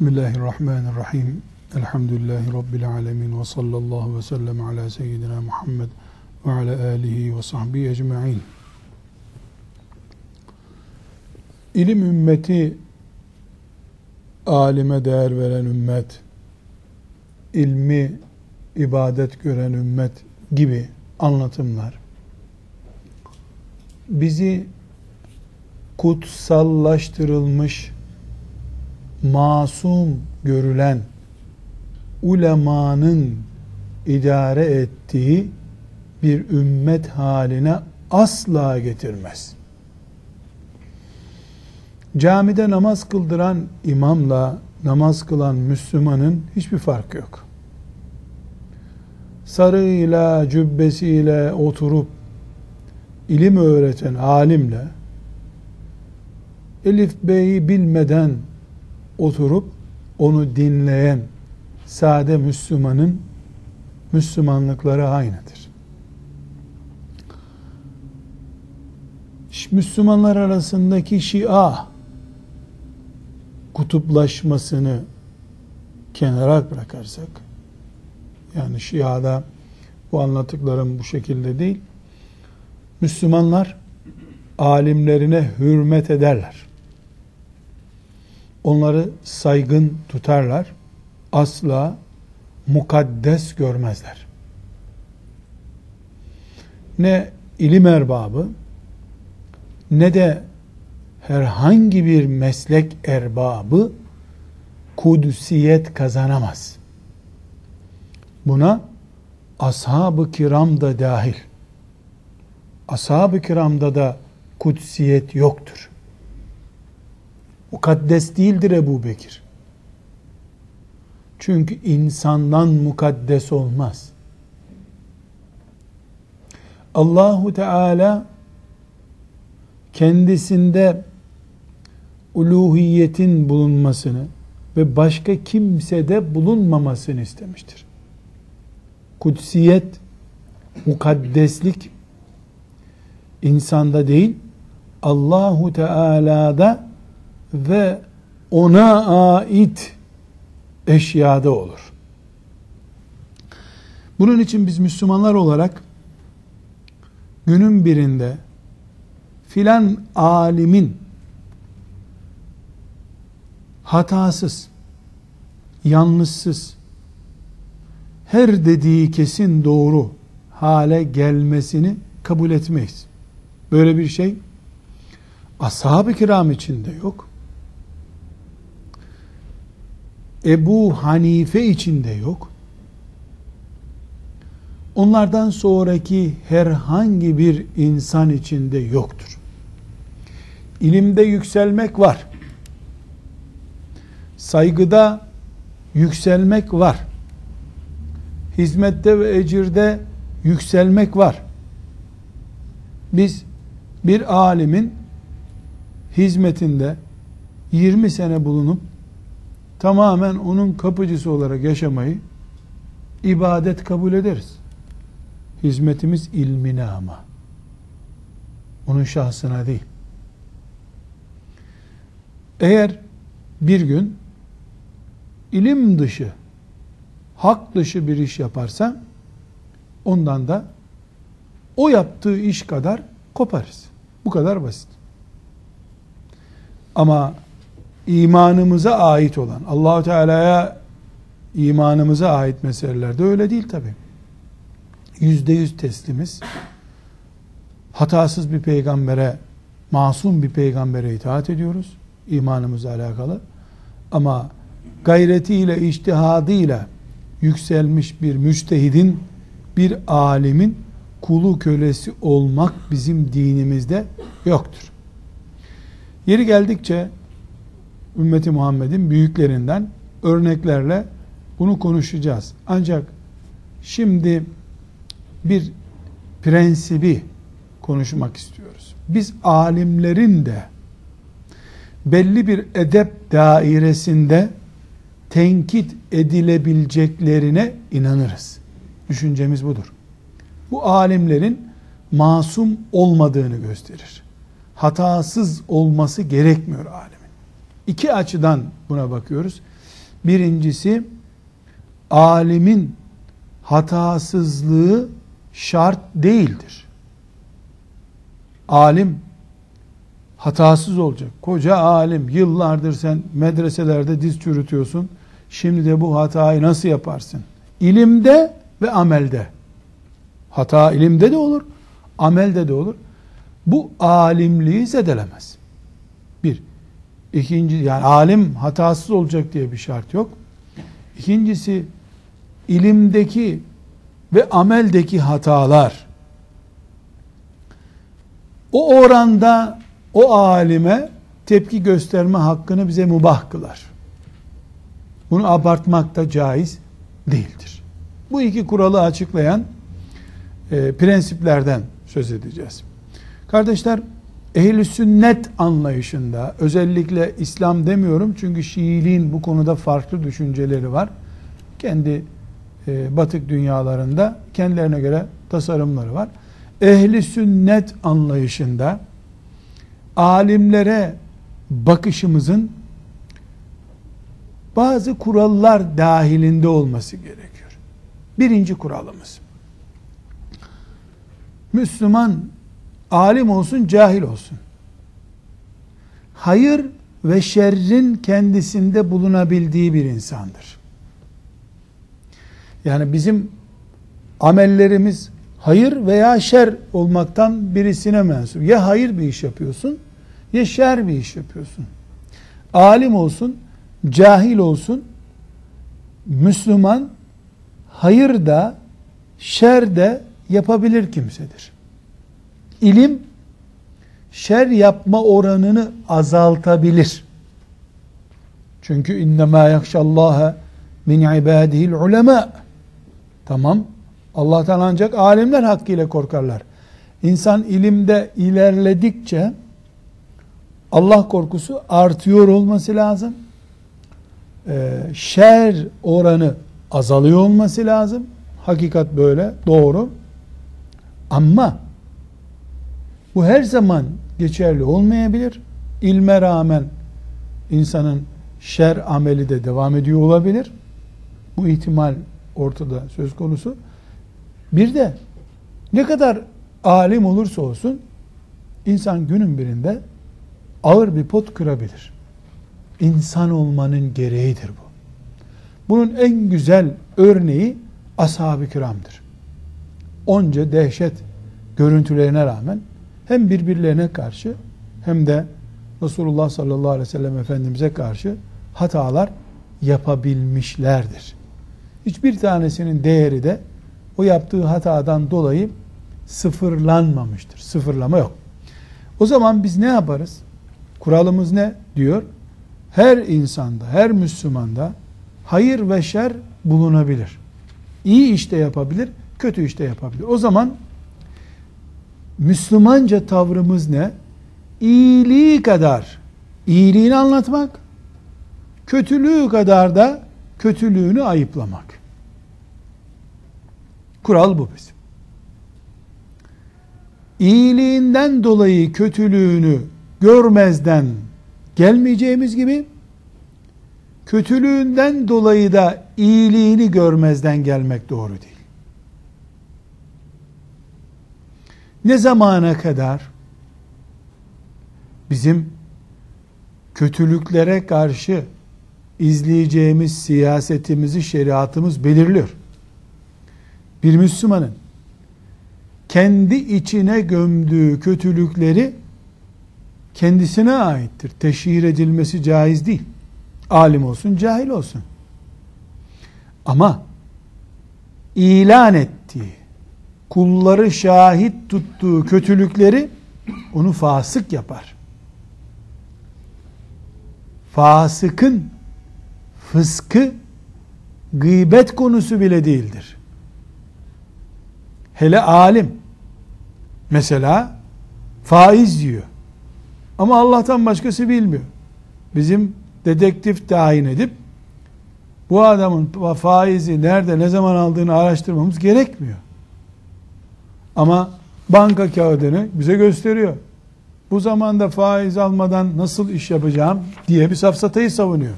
Bismillahirrahmanirrahim. Elhamdülillahi Rabbil alemin ve sallallahu ve sellem ala seyyidina Muhammed ve ala alihi ve sahbihi ecma'in. İlim ümmeti, alime değer veren ümmet, ilmi ibadet gören ümmet gibi anlatımlar bizi kutsallaştırılmış masum görülen ulemanın idare ettiği bir ümmet haline asla getirmez. Camide namaz kıldıran imamla namaz kılan Müslümanın hiçbir farkı yok. Sarığıyla, cübbesiyle oturup ilim öğreten alimle Elif Bey'i bilmeden oturup onu dinleyen sade Müslümanın Müslümanlıkları aynıdır. Müslümanlar arasındaki Şia kutuplaşmasını kenara bırakarsak yani Şia'da bu anlattıklarım bu şekilde değil Müslümanlar alimlerine hürmet ederler onları saygın tutarlar. Asla mukaddes görmezler. Ne ilim erbabı ne de herhangi bir meslek erbabı kudüsiyet kazanamaz. Buna ashab-ı kiram da dahil. Ashab-ı kiramda da kudsiyet yoktur. Mukaddes değildir Ebu Bekir. Çünkü insandan mukaddes olmaz. Allahu Teala kendisinde uluhiyetin bulunmasını ve başka kimsede bulunmamasını istemiştir. Kudsiyet, mukaddeslik insanda değil, Allahu Teala'da ve ona ait eşyada olur. Bunun için biz Müslümanlar olarak günün birinde filan alimin hatasız, yanlışsız, her dediği kesin doğru hale gelmesini kabul etmeyiz. Böyle bir şey ashab-ı kiram içinde yok. Ebu Hanife içinde yok. Onlardan sonraki herhangi bir insan içinde yoktur. İlimde yükselmek var. Saygıda yükselmek var. Hizmette ve ecirde yükselmek var. Biz bir alimin hizmetinde 20 sene bulunup tamamen onun kapıcısı olarak yaşamayı ibadet kabul ederiz. Hizmetimiz ilmine ama. Onun şahsına değil. Eğer bir gün ilim dışı, hak dışı bir iş yaparsa ondan da o yaptığı iş kadar koparız. Bu kadar basit. Ama imanımıza ait olan, Allahu Teala'ya imanımıza ait meselelerde öyle değil tabi. Yüzde yüz teslimiz. Hatasız bir peygambere, masum bir peygambere itaat ediyoruz. imanımızla alakalı. Ama gayretiyle, iştihadıyla yükselmiş bir müçtehidin, bir alimin kulu kölesi olmak bizim dinimizde yoktur. Yeri geldikçe ümmeti Muhammed'in büyüklerinden örneklerle bunu konuşacağız. Ancak şimdi bir prensibi konuşmak istiyoruz. Biz alimlerin de belli bir edep dairesinde tenkit edilebileceklerine inanırız. Düşüncemiz budur. Bu alimlerin masum olmadığını gösterir. Hatasız olması gerekmiyor alim. İki açıdan buna bakıyoruz. Birincisi alimin hatasızlığı şart değildir. Alim hatasız olacak. Koca alim yıllardır sen medreselerde diz çürütüyorsun. Şimdi de bu hatayı nasıl yaparsın? İlimde ve amelde. Hata ilimde de olur, amelde de olur. Bu alimliği zedelemez. Bir. İkinci, yani alim hatasız olacak diye bir şart yok. İkincisi, ilimdeki ve ameldeki hatalar o oranda o alime tepki gösterme hakkını bize mubah kılar. Bunu abartmak da caiz değildir. Bu iki kuralı açıklayan e, prensiplerden söz edeceğiz. Kardeşler, ehli sünnet anlayışında özellikle İslam demiyorum çünkü Şiiliğin bu konuda farklı düşünceleri var. Kendi e, batık dünyalarında kendilerine göre tasarımları var. Ehli sünnet anlayışında alimlere bakışımızın bazı kurallar dahilinde olması gerekiyor. Birinci kuralımız. Müslüman alim olsun, cahil olsun. Hayır ve şerrin kendisinde bulunabildiği bir insandır. Yani bizim amellerimiz hayır veya şer olmaktan birisine mensup. Ya hayır bir iş yapıyorsun ya şer bir iş yapıyorsun. Alim olsun, cahil olsun, Müslüman hayır da şer de yapabilir kimsedir. İlim şer yapma oranını azaltabilir. Çünkü innemâ yakşallâhe min ibâdihil ulema. Tamam. Allah'tan ancak alimler hakkıyla korkarlar. İnsan ilimde ilerledikçe Allah korkusu artıyor olması lazım. Ee, şer oranı azalıyor olması lazım. Hakikat böyle, doğru. Ama bu her zaman geçerli olmayabilir. İlme rağmen insanın şer ameli de devam ediyor olabilir. Bu ihtimal ortada söz konusu. Bir de ne kadar alim olursa olsun insan günün birinde ağır bir pot kırabilir. İnsan olmanın gereğidir bu. Bunun en güzel örneği ashab-ı kiramdır. Onca dehşet görüntülerine rağmen hem birbirlerine karşı hem de Resulullah sallallahu aleyhi ve sellem Efendimiz'e karşı hatalar yapabilmişlerdir. Hiçbir tanesinin değeri de o yaptığı hatadan dolayı sıfırlanmamıştır. Sıfırlama yok. O zaman biz ne yaparız? Kuralımız ne diyor? Her insanda, her Müslümanda hayır ve şer bulunabilir. İyi işte yapabilir, kötü işte yapabilir. O zaman Müslümanca tavrımız ne? İyiliği kadar iyiliğini anlatmak, kötülüğü kadar da kötülüğünü ayıplamak. Kural bu bizim. İyiliğinden dolayı kötülüğünü görmezden gelmeyeceğimiz gibi kötülüğünden dolayı da iyiliğini görmezden gelmek doğru değil. Ne zamana kadar bizim kötülüklere karşı izleyeceğimiz siyasetimizi şeriatımız belirliyor. Bir Müslümanın kendi içine gömdüğü kötülükleri kendisine aittir. Teşhir edilmesi caiz değil. Alim olsun, cahil olsun. Ama ilan ettiği, kulları şahit tuttuğu kötülükleri onu fasık yapar. Fasıkın fıskı gıybet konusu bile değildir. Hele alim mesela faiz yiyor. Ama Allah'tan başkası bilmiyor. Bizim dedektif tayin edip bu adamın faizi nerede ne zaman aldığını araştırmamız gerekmiyor. Ama banka kağıdını bize gösteriyor. Bu zamanda faiz almadan nasıl iş yapacağım diye bir safsatayı savunuyor.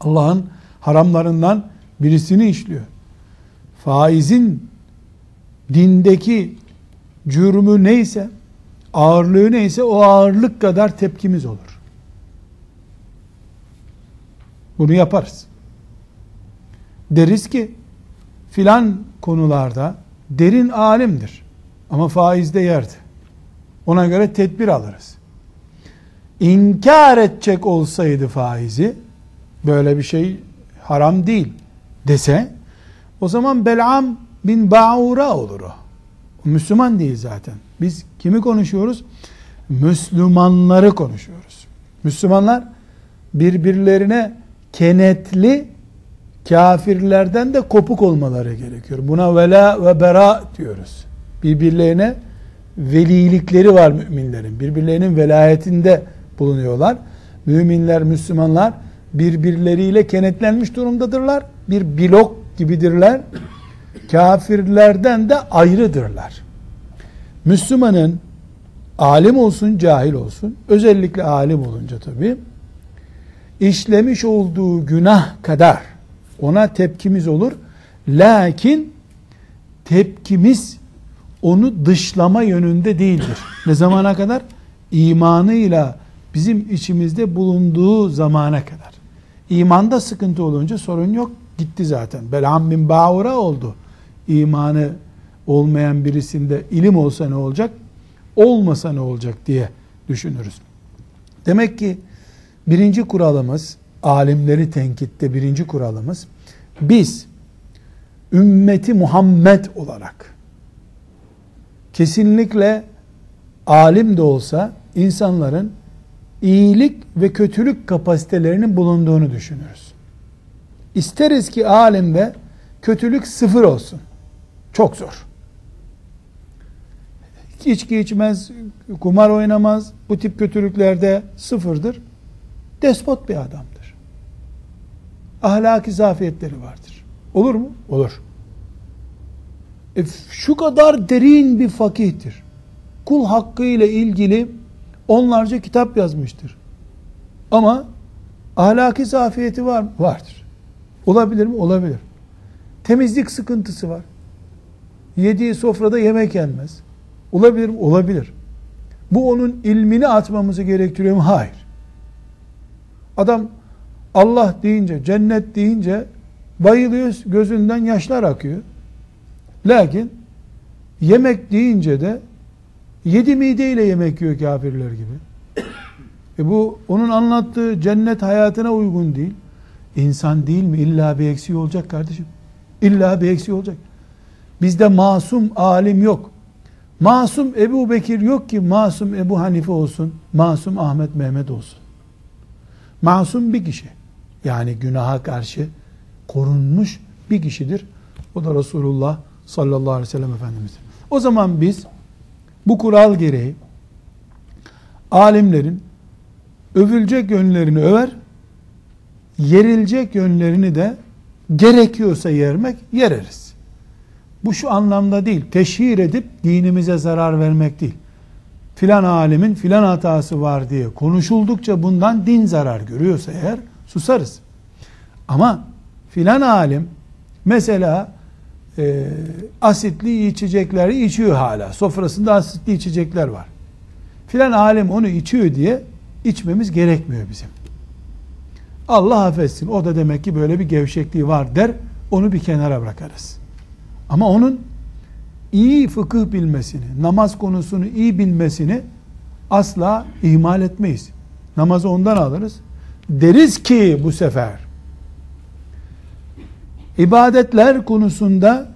Allah'ın haramlarından birisini işliyor. Faizin dindeki cürmü neyse, ağırlığı neyse o ağırlık kadar tepkimiz olur. Bunu yaparız. Deriz ki filan konularda derin alimdir. Ama faizde yerdi. Ona göre tedbir alırız. İnkar edecek olsaydı faizi böyle bir şey haram değil dese o zaman Bel'am bin Ba'ura olur o. Müslüman değil zaten. Biz kimi konuşuyoruz? Müslümanları konuşuyoruz. Müslümanlar birbirlerine kenetli kafirlerden de kopuk olmaları gerekiyor. Buna vela ve bera diyoruz. Birbirlerine velilikleri var müminlerin. Birbirlerinin velayetinde bulunuyorlar. Müminler, Müslümanlar birbirleriyle kenetlenmiş durumdadırlar. Bir blok gibidirler. Kafirlerden de ayrıdırlar. Müslümanın alim olsun, cahil olsun, özellikle alim olunca tabi, işlemiş olduğu günah kadar ona tepkimiz olur. Lakin tepkimiz onu dışlama yönünde değildir. Ne zamana kadar? İmanıyla bizim içimizde bulunduğu zamana kadar. İmanda sıkıntı olunca sorun yok. Gitti zaten. Belham bin Ba'ura oldu. İmanı olmayan birisinde ilim olsa ne olacak? Olmasa ne olacak diye düşünürüz. Demek ki birinci kuralımız, alimleri tenkitte birinci kuralımız, biz ümmeti Muhammed olarak kesinlikle alim de olsa insanların iyilik ve kötülük kapasitelerinin bulunduğunu düşünürüz. İsteriz ki alimde kötülük sıfır olsun. Çok zor. İçki içmez, kumar oynamaz, bu tip kötülüklerde sıfırdır. Despot bir adamdır. Ahlaki zafiyetleri vardır. Olur mu? Olur. E, şu kadar derin bir fakihtir. Kul hakkı ile ilgili onlarca kitap yazmıştır. Ama ahlaki zafiyeti var mı? Vardır. Olabilir mi? Olabilir. Temizlik sıkıntısı var. Yediği sofrada yemek yenmez. Olabilir mi? Olabilir. Bu onun ilmini atmamızı gerektiriyor mu? Hayır. Adam Allah deyince, cennet deyince bayılıyor, gözünden yaşlar akıyor. Lakin yemek deyince de yedi mideyle yemek yiyor kafirler gibi. E bu onun anlattığı cennet hayatına uygun değil. İnsan değil mi? İlla bir eksiği olacak kardeşim. İlla bir eksiği olacak. Bizde masum alim yok. Masum Ebu Bekir yok ki masum Ebu Hanife olsun. Masum Ahmet Mehmet olsun. Masum bir kişi. Yani günaha karşı korunmuş bir kişidir. O da Resulullah sallallahu aleyhi ve sellem Efendimiz'dir. O zaman biz bu kural gereği alimlerin övülecek yönlerini över, yerilecek yönlerini de gerekiyorsa yermek yereriz. Bu şu anlamda değil, teşhir edip dinimize zarar vermek değil. Filan alimin filan hatası var diye konuşuldukça bundan din zarar görüyorsa eğer susarız. Ama filan alim mesela e, asitli içecekleri içiyor hala. Sofrasında asitli içecekler var. Filan alim onu içiyor diye içmemiz gerekmiyor bizim. Allah affetsin. O da demek ki böyle bir gevşekliği var der. Onu bir kenara bırakarız. Ama onun iyi fıkıh bilmesini, namaz konusunu iyi bilmesini asla ihmal etmeyiz. Namazı ondan alırız. Deriz ki bu sefer ibadetler konusunda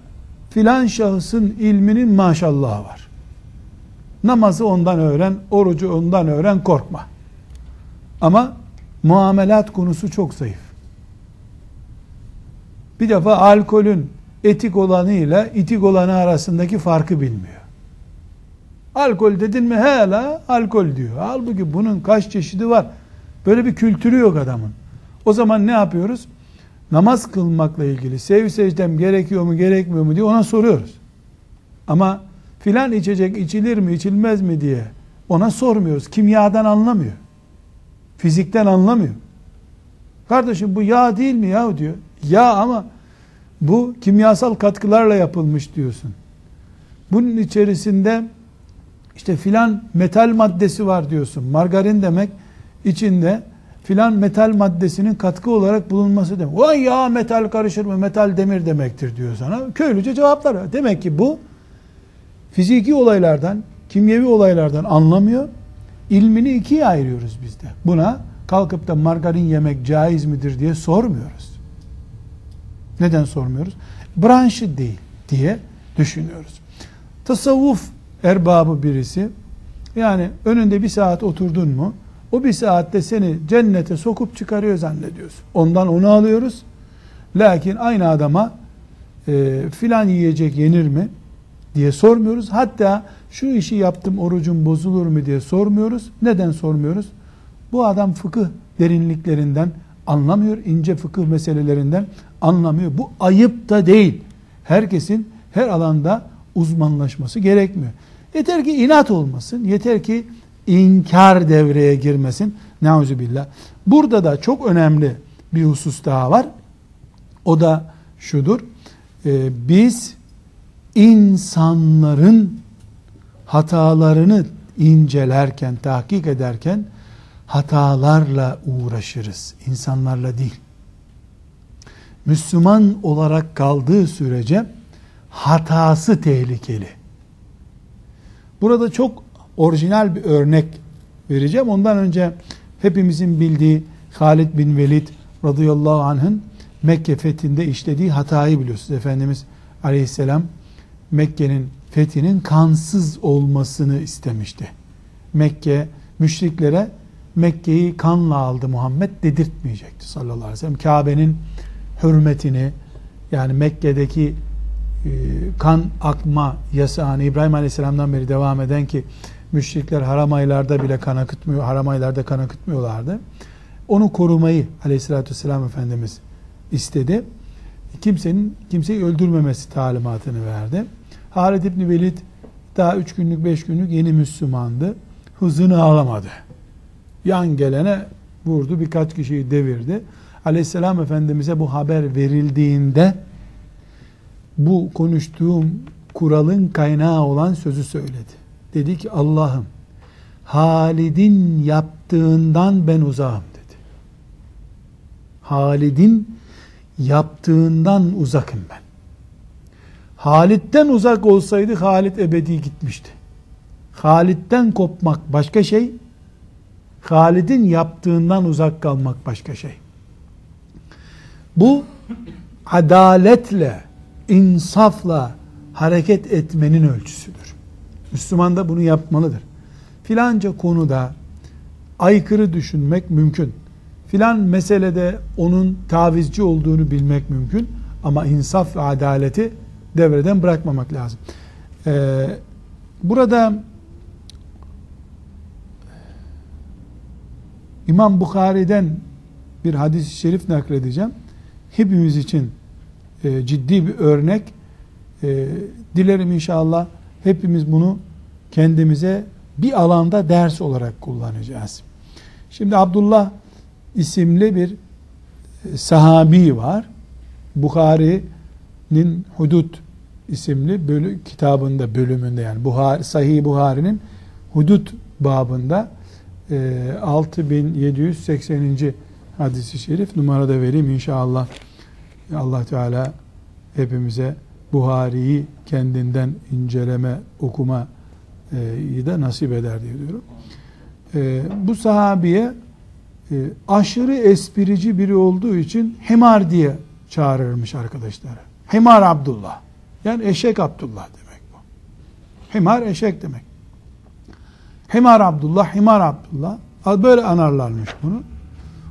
filan şahısın ilminin maşallah var. Namazı ondan öğren, orucu ondan öğren, korkma. Ama muamelat konusu çok zayıf. Bir defa alkolün etik olanı ile itik olanı arasındaki farkı bilmiyor. Alkol dedin mi hala alkol diyor. Halbuki bunun kaç çeşidi var. Böyle bir kültürü yok adamın. O zaman ne yapıyoruz? Namaz kılmakla ilgili sev secdem gerekiyor mu gerekmiyor mu diye ona soruyoruz. Ama filan içecek içilir mi içilmez mi diye ona sormuyoruz. Kimyadan anlamıyor. Fizikten anlamıyor. Kardeşim bu yağ değil mi ya diyor. Yağ ama bu kimyasal katkılarla yapılmış diyorsun. Bunun içerisinde işte filan metal maddesi var diyorsun. Margarin demek içinde filan metal maddesinin katkı olarak bulunması demek. Vay ya metal karışır mı? Metal demir demektir diyor sana. Köylüce cevaplar. Demek ki bu fiziki olaylardan, kimyevi olaylardan anlamıyor. İlmini ikiye ayırıyoruz biz de. Buna kalkıp da margarin yemek caiz midir diye sormuyoruz. Neden sormuyoruz? Branşı değil diye düşünüyoruz. Tasavvuf erbabı birisi yani önünde bir saat oturdun mu o bir saatte seni cennete sokup çıkarıyor zannediyorsun. Ondan onu alıyoruz. Lakin aynı adama e, filan yiyecek yenir mi diye sormuyoruz. Hatta şu işi yaptım orucum bozulur mu diye sormuyoruz. Neden sormuyoruz? Bu adam fıkıh derinliklerinden anlamıyor. ince fıkıh meselelerinden anlamıyor. Bu ayıp da değil. Herkesin her alanda uzmanlaşması gerekmiyor. Yeter ki inat olmasın. Yeter ki inkar devreye girmesin. Neuzubillah. Burada da çok önemli bir husus daha var. O da şudur. Ee, biz insanların hatalarını incelerken, tahkik ederken hatalarla uğraşırız. insanlarla değil. Müslüman olarak kaldığı sürece hatası tehlikeli. Burada çok orijinal bir örnek vereceğim. Ondan önce hepimizin bildiği Halid bin Velid radıyallahu anh'ın Mekke fethinde işlediği hatayı biliyorsunuz. Efendimiz aleyhisselam Mekke'nin fethinin kansız olmasını istemişti. Mekke müşriklere Mekke'yi kanla aldı Muhammed dedirtmeyecekti sallallahu aleyhi ve sellem. Kabe'nin hürmetini yani Mekke'deki e, kan akma yasağını İbrahim Aleyhisselam'dan beri devam eden ki müşrikler haram aylarda bile kan akıtmıyor, haram aylarda kan akıtmıyorlardı. Onu korumayı Aleyhisselatü Vesselam Efendimiz istedi. Kimsenin kimseyi öldürmemesi talimatını verdi. Halid İbni Velid daha üç günlük beş günlük yeni Müslümandı. Hızını alamadı. Yan gelene vurdu birkaç kişiyi devirdi. Aleyhisselam Efendimiz'e bu haber verildiğinde bu konuştuğum kuralın kaynağı olan sözü söyledi. Dedi ki Allah'ım Halid'in yaptığından ben uzağım dedi. Halid'in yaptığından uzakım ben. Halid'den uzak olsaydı Halid ebedi gitmişti. Halid'den kopmak başka şey, Halid'in yaptığından uzak kalmak başka şey. Bu adaletle, insafla hareket etmenin ölçüsüdür. Müslüman da bunu yapmalıdır. Filanca konuda aykırı düşünmek mümkün. Filan meselede onun tavizci olduğunu bilmek mümkün. Ama insaf ve adaleti devreden bırakmamak lazım. Ee, burada İmam Bukhari'den bir hadis-i şerif nakledeceğim. Hepimiz için e, ciddi bir örnek. E, dilerim inşallah hepimiz bunu kendimize bir alanda ders olarak kullanacağız. Şimdi Abdullah isimli bir e, sahabi var. Bukhari'nin Hudud isimli bölü, kitabında bölümünde yani Buhari, Sahih Buhari'nin Hudud babında e, 6780. hadisi şerif numarada vereyim inşallah. Allah Teala hepimize Buhari'yi kendinden inceleme, okuma e, da nasip eder diye diyorum. E, bu sahabiye e, aşırı esprici biri olduğu için Himar diye çağırırmış arkadaşları. Himar Abdullah. Yani eşek Abdullah demek bu. Himar eşek demek. Himar Abdullah, Himar Abdullah. Böyle anarlarmış bunu.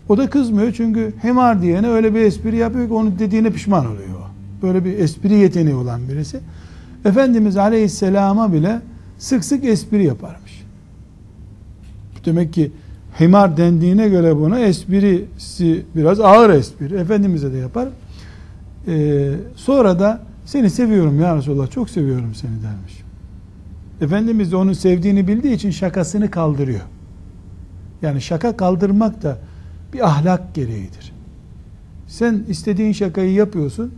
O da kızmıyor çünkü himar diyene öyle bir espri yapıyor ki onun dediğine pişman oluyor. Böyle bir espri yeteneği olan birisi. Efendimiz Aleyhisselam'a bile sık sık espri yaparmış. Demek ki himar dendiğine göre buna esprisi biraz ağır espri. Efendimiz'e de yapar. Ee, sonra da seni seviyorum ya Resulallah çok seviyorum seni dermiş. Efendimiz de onun sevdiğini bildiği için şakasını kaldırıyor. Yani şaka kaldırmak da bir ahlak gereğidir. Sen istediğin şakayı yapıyorsun.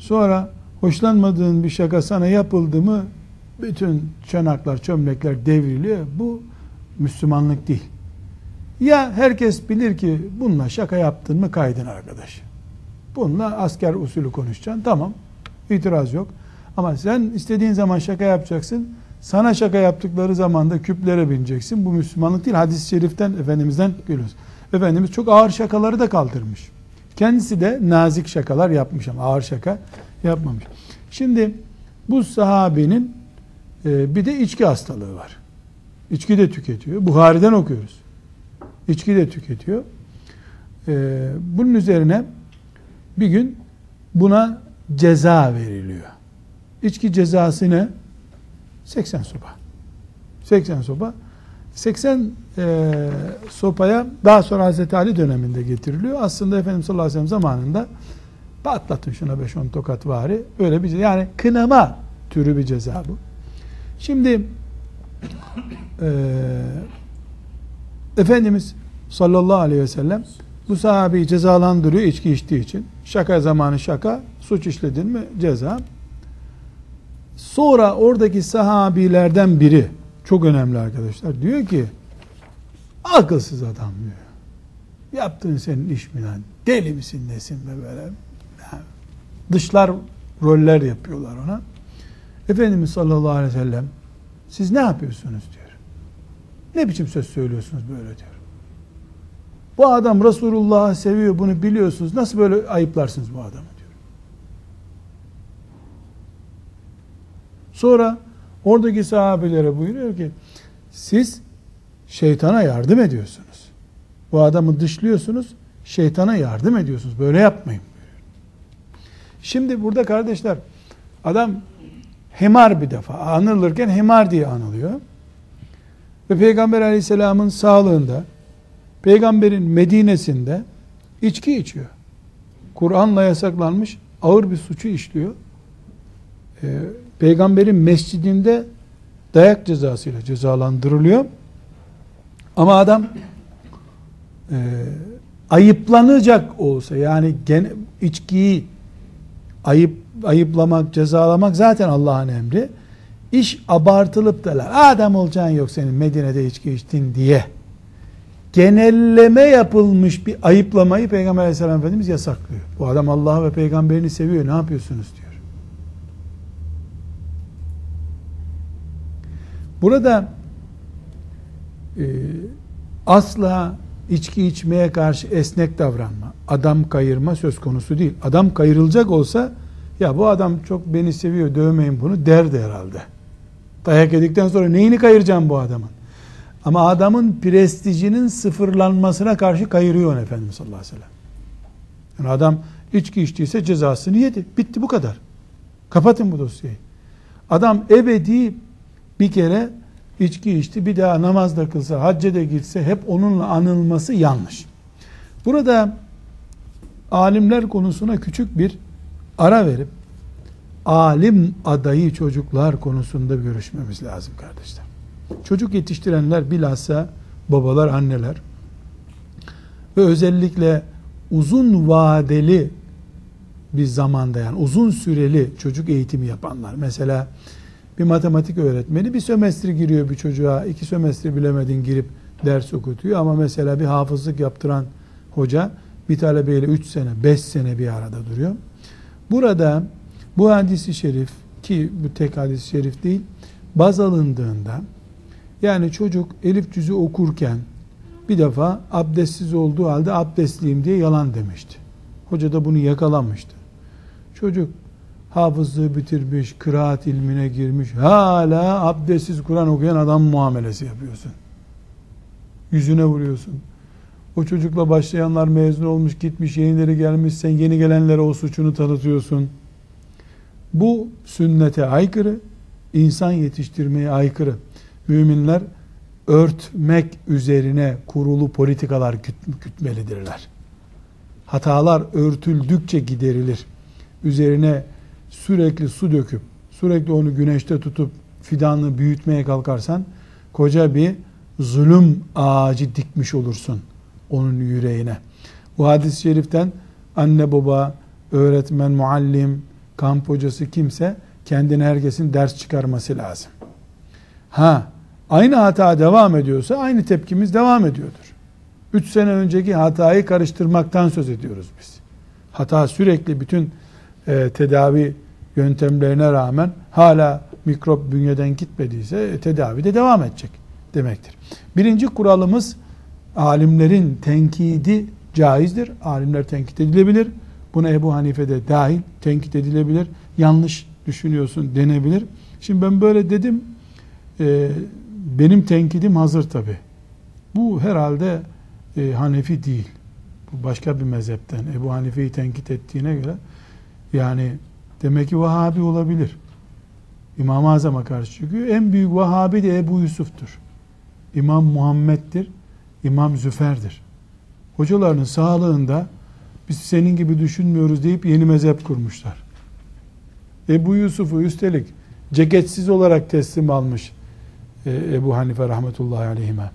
Sonra hoşlanmadığın bir şaka sana yapıldı mı bütün çanaklar, çömlekler devriliyor. Bu Müslümanlık değil. Ya herkes bilir ki bununla şaka yaptın mı kaydın arkadaş. Bununla asker usulü konuşacaksın. Tamam. İtiraz yok. Ama sen istediğin zaman şaka yapacaksın. Sana şaka yaptıkları zaman da küplere bineceksin. Bu Müslümanlık değil. Hadis-i şeriften Efendimiz'den görüyoruz. Efendimiz çok ağır şakaları da kaldırmış. Kendisi de nazik şakalar yapmış ama ağır şaka yapmamış. Şimdi bu sahabenin e, bir de içki hastalığı var. İçki de tüketiyor. Buhari'den okuyoruz. İçki de tüketiyor. E, bunun üzerine bir gün buna ceza veriliyor. İçki cezası ne? 80 sopa. 80 sopa. 80 e, sopaya daha sonra Hazreti Ali döneminde getiriliyor. Aslında Efendimiz sallallahu aleyhi ve sellem zamanında patlatın şuna 5-10 tokat vari. Öyle bir yani kınama türü bir ceza bu. Şimdi e, Efendimiz sallallahu aleyhi ve sellem bu sahabeyi cezalandırıyor içki içtiği için. Şaka zamanı şaka, suç işledin mi ceza. Sonra oradaki sahabilerden biri çok önemli arkadaşlar. Diyor ki akılsız adam diyor. Yaptığın senin iş mi lan? Deli misin nesin be böyle? Yani dışlar roller yapıyorlar ona. Efendimiz sallallahu aleyhi ve sellem siz ne yapıyorsunuz diyor. Ne biçim söz söylüyorsunuz böyle diyor. Bu adam Resulullah'ı seviyor bunu biliyorsunuz. Nasıl böyle ayıplarsınız bu adamı diyor. Sonra oradaki sahabelere buyuruyor ki siz şeytana yardım ediyorsunuz. Bu adamı dışlıyorsunuz, şeytana yardım ediyorsunuz. Böyle yapmayın. Şimdi burada kardeşler adam hemar bir defa anılırken hemar diye anılıyor. Ve Peygamber aleyhisselamın sağlığında peygamberin Medine'sinde içki içiyor. Kur'an'la yasaklanmış ağır bir suçu işliyor. Ee, peygamberin mescidinde dayak cezasıyla cezalandırılıyor. Ama adam e, ayıplanacak olsa yani gene, içkiyi ayıp ayıplamak, cezalamak zaten Allah'ın emri. İş abartılıp da adam olacağın yok senin Medine'de içki içtin diye genelleme yapılmış bir ayıplamayı Peygamber aleyhisselam Efendimiz yasaklıyor. Bu adam Allah'ı ve peygamberini seviyor ne yapıyorsunuz diyor. Burada e, asla içki içmeye karşı esnek davranma, adam kayırma söz konusu değil. Adam kayırılacak olsa ya bu adam çok beni seviyor dövmeyin bunu derdi herhalde. Dayak yedikten sonra neyini kayıracağım bu adamın? Ama adamın prestijinin sıfırlanmasına karşı kayırıyor Efendimiz sallallahu aleyhi ve sellem. Yani adam içki içtiyse cezasını yedi. Bitti bu kadar. Kapatın bu dosyayı. Adam ebedi bir kere içki içti. Bir daha namaz da kılsa, hacca da gitse hep onunla anılması yanlış. Burada alimler konusuna küçük bir ara verip alim adayı çocuklar konusunda görüşmemiz lazım kardeşler. Çocuk yetiştirenler bilhassa babalar, anneler ve özellikle uzun vadeli bir zamanda yani uzun süreli çocuk eğitimi yapanlar. Mesela bir matematik öğretmeni bir sömestri giriyor bir çocuğa, iki sömestri bilemedin girip ders okutuyor ama mesela bir hafızlık yaptıran hoca bir talebeyle üç sene, beş sene bir arada duruyor. Burada bu hadisi şerif ki bu tek hadis-i şerif değil, baz alındığında yani çocuk elif cüzü okurken bir defa abdestsiz olduğu halde abdestliyim diye yalan demişti. Hoca da bunu yakalamıştı. Çocuk hafızlığı bitirmiş, kıraat ilmine girmiş, hala abdestsiz Kur'an okuyan adam muamelesi yapıyorsun. Yüzüne vuruyorsun. O çocukla başlayanlar mezun olmuş, gitmiş, yenileri gelmiş, sen yeni gelenlere o suçunu tanıtıyorsun. Bu sünnete aykırı, insan yetiştirmeye aykırı müminler örtmek üzerine kurulu politikalar gütmelidirler. Hatalar örtüldükçe giderilir. Üzerine sürekli su döküp, sürekli onu güneşte tutup fidanını büyütmeye kalkarsan, koca bir zulüm ağacı dikmiş olursun onun yüreğine. Bu hadis-i şeriften anne baba, öğretmen, muallim, kamp hocası kimse kendine herkesin ders çıkarması lazım. Ha, aynı hata devam ediyorsa aynı tepkimiz devam ediyordur. Üç sene önceki hatayı karıştırmaktan söz ediyoruz biz. Hata sürekli bütün e, tedavi yöntemlerine rağmen hala mikrop bünyeden gitmediyse e, tedavi de devam edecek demektir. Birinci kuralımız alimlerin tenkidi caizdir. Alimler tenkit edilebilir. Buna Ebu Hanife de dahil tenkit edilebilir. Yanlış düşünüyorsun denebilir. Şimdi ben böyle dedim. E, benim tenkidim hazır tabi. Bu herhalde e, Hanefi değil. Bu başka bir mezhepten. Ebu Hanife'yi tenkit ettiğine göre yani demek ki Vahabi olabilir. İmam-ı Azam'a karşı çıkıyor. En büyük Vahabi de Ebu Yusuf'tur. İmam Muhammed'dir. İmam Züfer'dir. Hocalarının sağlığında biz senin gibi düşünmüyoruz deyip yeni mezhep kurmuşlar. Ebu Yusuf'u üstelik ceketsiz olarak teslim almış e, Ebu Hanife rahmetullahi aleyhime.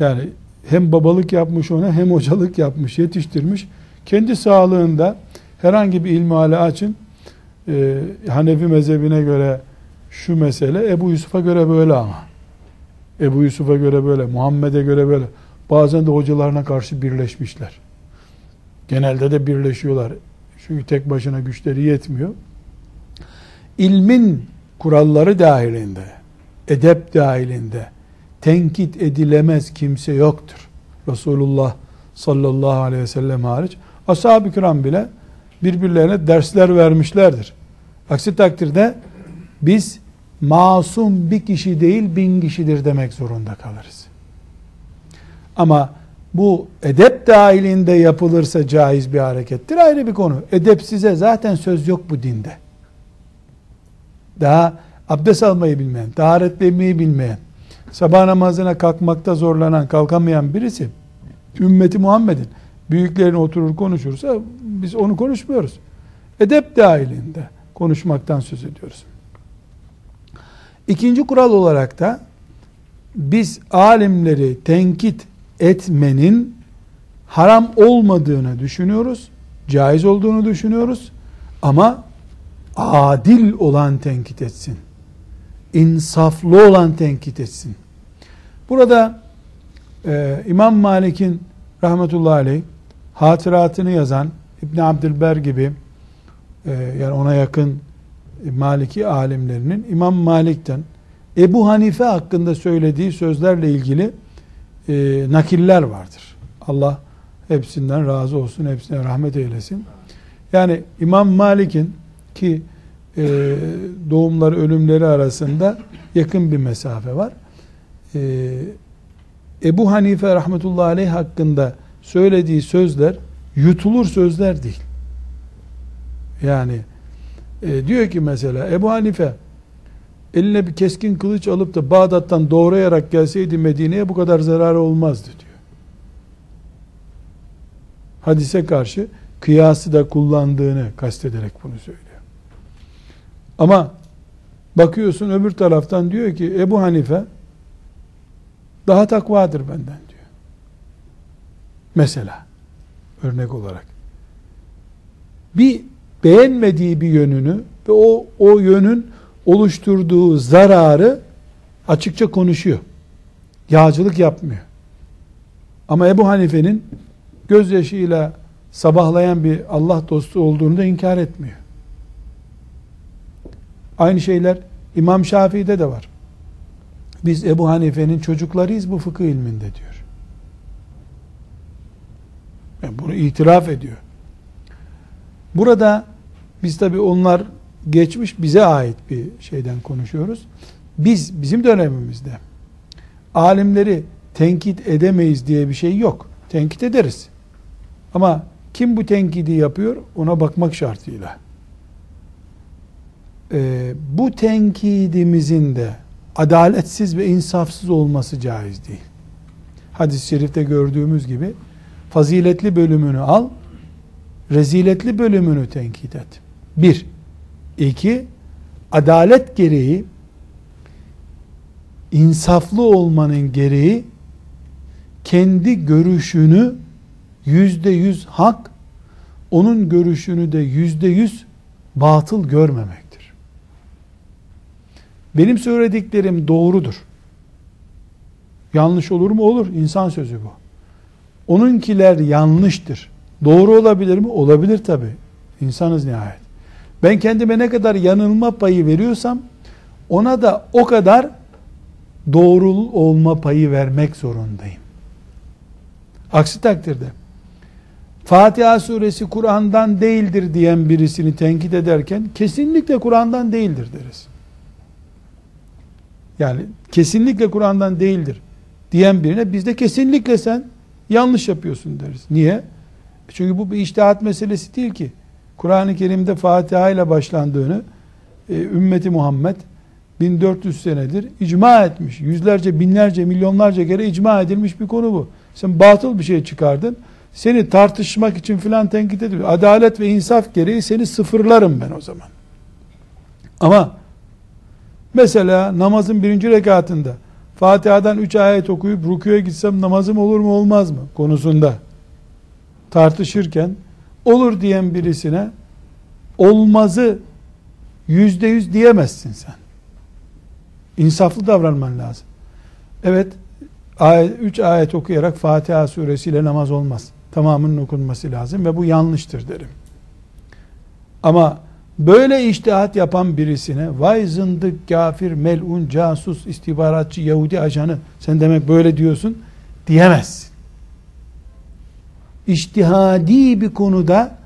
Yani hem babalık yapmış ona hem hocalık yapmış, yetiştirmiş. Kendi sağlığında herhangi bir ilmihale açın. E, Hanefi mezhebine göre şu mesele Ebu Yusuf'a göre böyle ama. Ebu Yusuf'a göre böyle, Muhammed'e göre böyle. Bazen de hocalarına karşı birleşmişler. Genelde de birleşiyorlar. Çünkü tek başına güçleri yetmiyor. İlmin kuralları dahilinde, edep dahilinde tenkit edilemez kimse yoktur. Resulullah sallallahu aleyhi ve sellem hariç. Ashab-ı kiram bile birbirlerine dersler vermişlerdir. Aksi takdirde biz masum bir kişi değil bin kişidir demek zorunda kalırız. Ama bu edep dahilinde yapılırsa caiz bir harekettir ayrı bir konu. Edep size zaten söz yok bu dinde. Daha abdest almayı bilmeyen, taharetlenmeyi bilmeyen, sabah namazına kalkmakta zorlanan, kalkamayan birisi ümmeti Muhammed'in büyüklerine oturur konuşursa biz onu konuşmuyoruz. Edep dahilinde konuşmaktan söz ediyoruz. İkinci kural olarak da biz alimleri tenkit etmenin haram olmadığını düşünüyoruz. Caiz olduğunu düşünüyoruz. Ama adil olan tenkit etsin. İnsaflı olan tenkit etsin. Burada e, İmam Malik'in rahmetullahi aleyh hatıratını yazan İbn Abdülber gibi e, yani ona yakın Maliki alimlerinin İmam Malik'ten Ebu Hanife hakkında söylediği sözlerle ilgili e, nakiller vardır. Allah hepsinden razı olsun, hepsine rahmet eylesin. Yani İmam Malik'in ki e, doğumları ölümleri arasında yakın bir mesafe var. E, Ebu Hanife rahmetullahi aleyh hakkında söylediği sözler yutulur sözler değil. Yani e, diyor ki mesela Ebu Hanife eline bir keskin kılıç alıp da Bağdat'tan doğrayarak gelseydi Medine'ye bu kadar zararı olmazdı diyor. Hadise karşı kıyası da kullandığını kastederek bunu söylüyor. Ama bakıyorsun öbür taraftan diyor ki Ebu Hanife daha takvadır benden. Mesela örnek olarak. Bir beğenmediği bir yönünü ve o o yönün oluşturduğu zararı açıkça konuşuyor. Yağcılık yapmıyor. Ama Ebu Hanife'nin gözyaşıyla sabahlayan bir Allah dostu olduğunu da inkar etmiyor. Aynı şeyler İmam Şafii'de de var. Biz Ebu Hanife'nin çocuklarıyız bu fıkıh ilminde diyor. Yani bunu itiraf ediyor. Burada biz tabi onlar geçmiş bize ait bir şeyden konuşuyoruz. Biz bizim dönemimizde alimleri tenkit edemeyiz diye bir şey yok. Tenkit ederiz. Ama kim bu tenkidi yapıyor ona bakmak şartıyla. Ee, bu tenkidimizin de adaletsiz ve insafsız olması caiz değil. Hadis-i şerifte gördüğümüz gibi faziletli bölümünü al, reziletli bölümünü tenkit et. Bir. iki, adalet gereği insaflı olmanın gereği kendi görüşünü yüzde yüz hak onun görüşünü de yüzde yüz batıl görmemektir. Benim söylediklerim doğrudur. Yanlış olur mu? Olur. İnsan sözü bu. Onunkiler yanlıştır. Doğru olabilir mi? Olabilir tabi. İnsanız nihayet. Ben kendime ne kadar yanılma payı veriyorsam ona da o kadar doğru olma payı vermek zorundayım. Aksi takdirde Fatiha suresi Kur'an'dan değildir diyen birisini tenkit ederken kesinlikle Kur'an'dan değildir deriz. Yani kesinlikle Kur'an'dan değildir diyen birine biz de kesinlikle sen yanlış yapıyorsun deriz. Niye? Çünkü bu bir iştihat meselesi değil ki. Kur'an-ı Kerim'de Fatiha ile başlandığını e, ümmeti Muhammed 1400 senedir icma etmiş. Yüzlerce, binlerce, milyonlarca kere icma edilmiş bir konu bu. Sen batıl bir şey çıkardın. Seni tartışmak için filan tenkit ediyor. Adalet ve insaf gereği seni sıfırlarım ben o zaman. Ama mesela namazın birinci rekatında Fatiha'dan üç ayet okuyup rukuya gitsem namazım olur mu olmaz mı konusunda tartışırken olur diyen birisine olmazı yüzde yüz diyemezsin sen. İnsaflı davranman lazım. Evet, ayet, üç ayet okuyarak Fatiha suresiyle namaz olmaz. Tamamının okunması lazım ve bu yanlıştır derim. Ama böyle iştihat yapan birisine vay zındık, kafir, melun, casus, istihbaratçı, Yahudi ajanı sen demek böyle diyorsun diyemezsin. İçtihadi bir konuda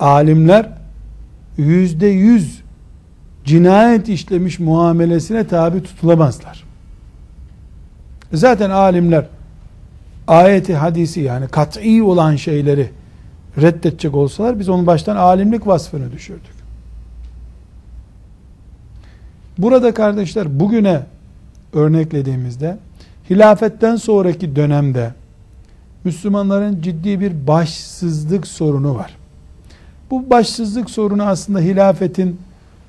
alimler yüzde yüz cinayet işlemiş muamelesine tabi tutulamazlar. Zaten alimler ayeti hadisi yani kat'i olan şeyleri reddedecek olsalar biz onun baştan alimlik vasfını düşürdük. Burada kardeşler bugüne örneklediğimizde hilafetten sonraki dönemde Müslümanların ciddi bir başsızlık sorunu var. Bu başsızlık sorunu aslında hilafetin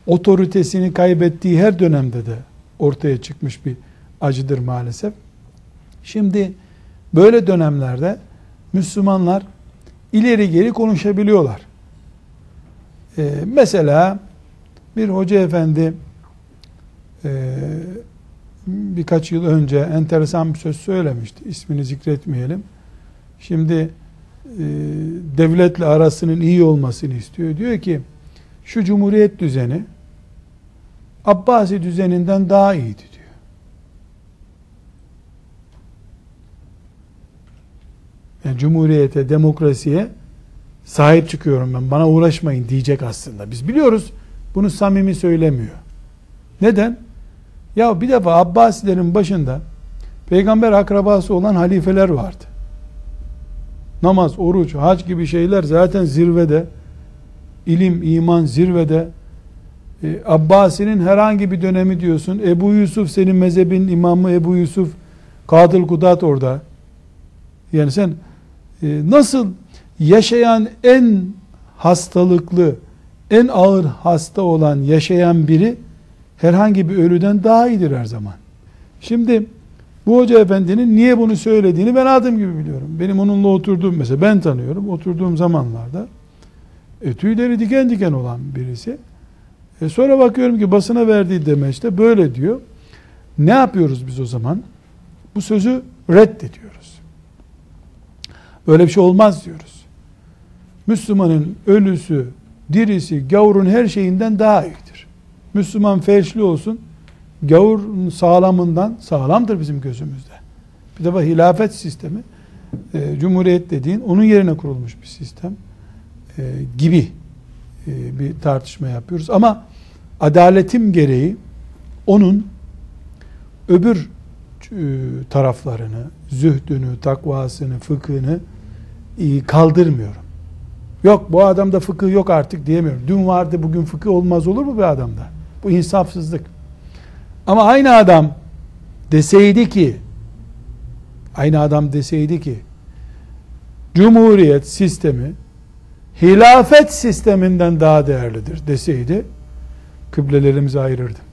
otoritesini kaybettiği her dönemde de ortaya çıkmış bir acıdır maalesef. Şimdi böyle dönemlerde Müslümanlar ileri geri konuşabiliyorlar. Ee, mesela bir hoca efendi e, birkaç yıl önce enteresan bir söz söylemişti. İsmini zikretmeyelim. Şimdi e, devletle arasının iyi olmasını istiyor. Diyor ki şu cumhuriyet düzeni Abbasi düzeninden daha iyiydi diyor. Yani cumhuriyete, demokrasiye sahip çıkıyorum ben. Bana uğraşmayın diyecek aslında. Biz biliyoruz bunu samimi söylemiyor. Neden? Ya bir defa Abbasilerin başında peygamber akrabası olan halifeler vardı. Namaz, oruç, hac gibi şeyler zaten zirvede. ilim, iman zirvede. E, Abbasi'nin herhangi bir dönemi diyorsun. Ebu Yusuf senin mezhebin imamı Ebu Yusuf Kadıl Kudat orada. Yani sen nasıl yaşayan en hastalıklı, en ağır hasta olan yaşayan biri herhangi bir ölüden daha iyidir her zaman. Şimdi bu hoca efendinin niye bunu söylediğini ben adım gibi biliyorum. Benim onunla oturduğum mesela ben tanıyorum. Oturduğum zamanlarda e, tüyleri diken diken olan birisi. E, sonra bakıyorum ki basına verdiği demeçte böyle diyor. Ne yapıyoruz biz o zaman? Bu sözü reddediyoruz. Böyle bir şey olmaz diyoruz. Müslümanın ölüsü, dirisi, gavurun her şeyinden daha iyidir. Müslüman felçli olsun, gavur sağlamından sağlamdır bizim gözümüzde. Bir defa hilafet sistemi, e, cumhuriyet dediğin onun yerine kurulmuş bir sistem e, gibi e, bir tartışma yapıyoruz. Ama adaletim gereği onun öbür e, taraflarını, zühdünü, takvasını, fıkhını kaldırmıyorum. Yok bu adamda fıkıh yok artık diyemiyorum. Dün vardı bugün fıkıh olmaz olur mu bir adamda? Bu insafsızlık. Ama aynı adam deseydi ki aynı adam deseydi ki Cumhuriyet sistemi hilafet sisteminden daha değerlidir deseydi kıblelerimizi ayırırdım.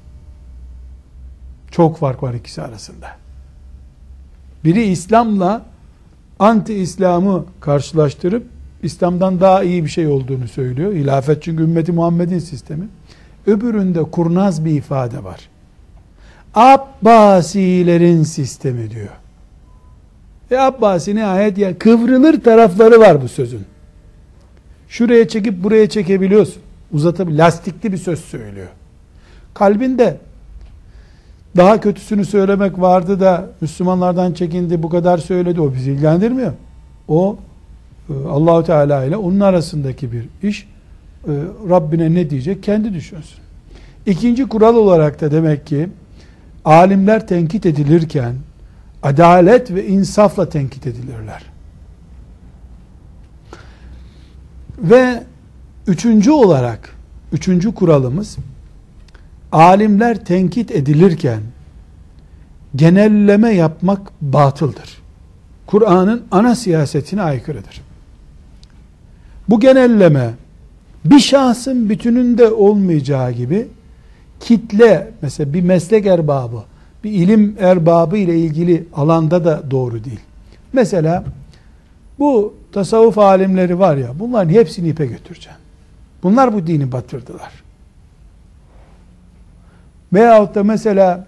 Çok fark var ikisi arasında. Biri İslam'la anti İslam'ı karşılaştırıp İslam'dan daha iyi bir şey olduğunu söylüyor. Hilafet çünkü ümmeti Muhammed'in sistemi. Öbüründe kurnaz bir ifade var. Abbasilerin sistemi diyor. E Abbasi nihayet ya kıvrılır tarafları var bu sözün. Şuraya çekip buraya çekebiliyorsun. Uzatıp lastikli bir söz söylüyor. Kalbinde daha kötüsünü söylemek vardı da Müslümanlardan çekindi bu kadar söyledi o bizi ilgilendirmiyor. O e, Allahu Teala ile onun arasındaki bir iş. E, Rabbine ne diyecek kendi düşünsün. İkinci kural olarak da demek ki alimler tenkit edilirken adalet ve insafla tenkit edilirler. Ve üçüncü olarak üçüncü kuralımız alimler tenkit edilirken genelleme yapmak batıldır. Kur'an'ın ana siyasetine aykırıdır. Bu genelleme bir şahsın bütününde olmayacağı gibi kitle mesela bir meslek erbabı, bir ilim erbabı ile ilgili alanda da doğru değil. Mesela bu tasavvuf alimleri var ya bunların hepsini ipe götüreceğim. Bunlar bu dini batırdılar. Veyahut da mesela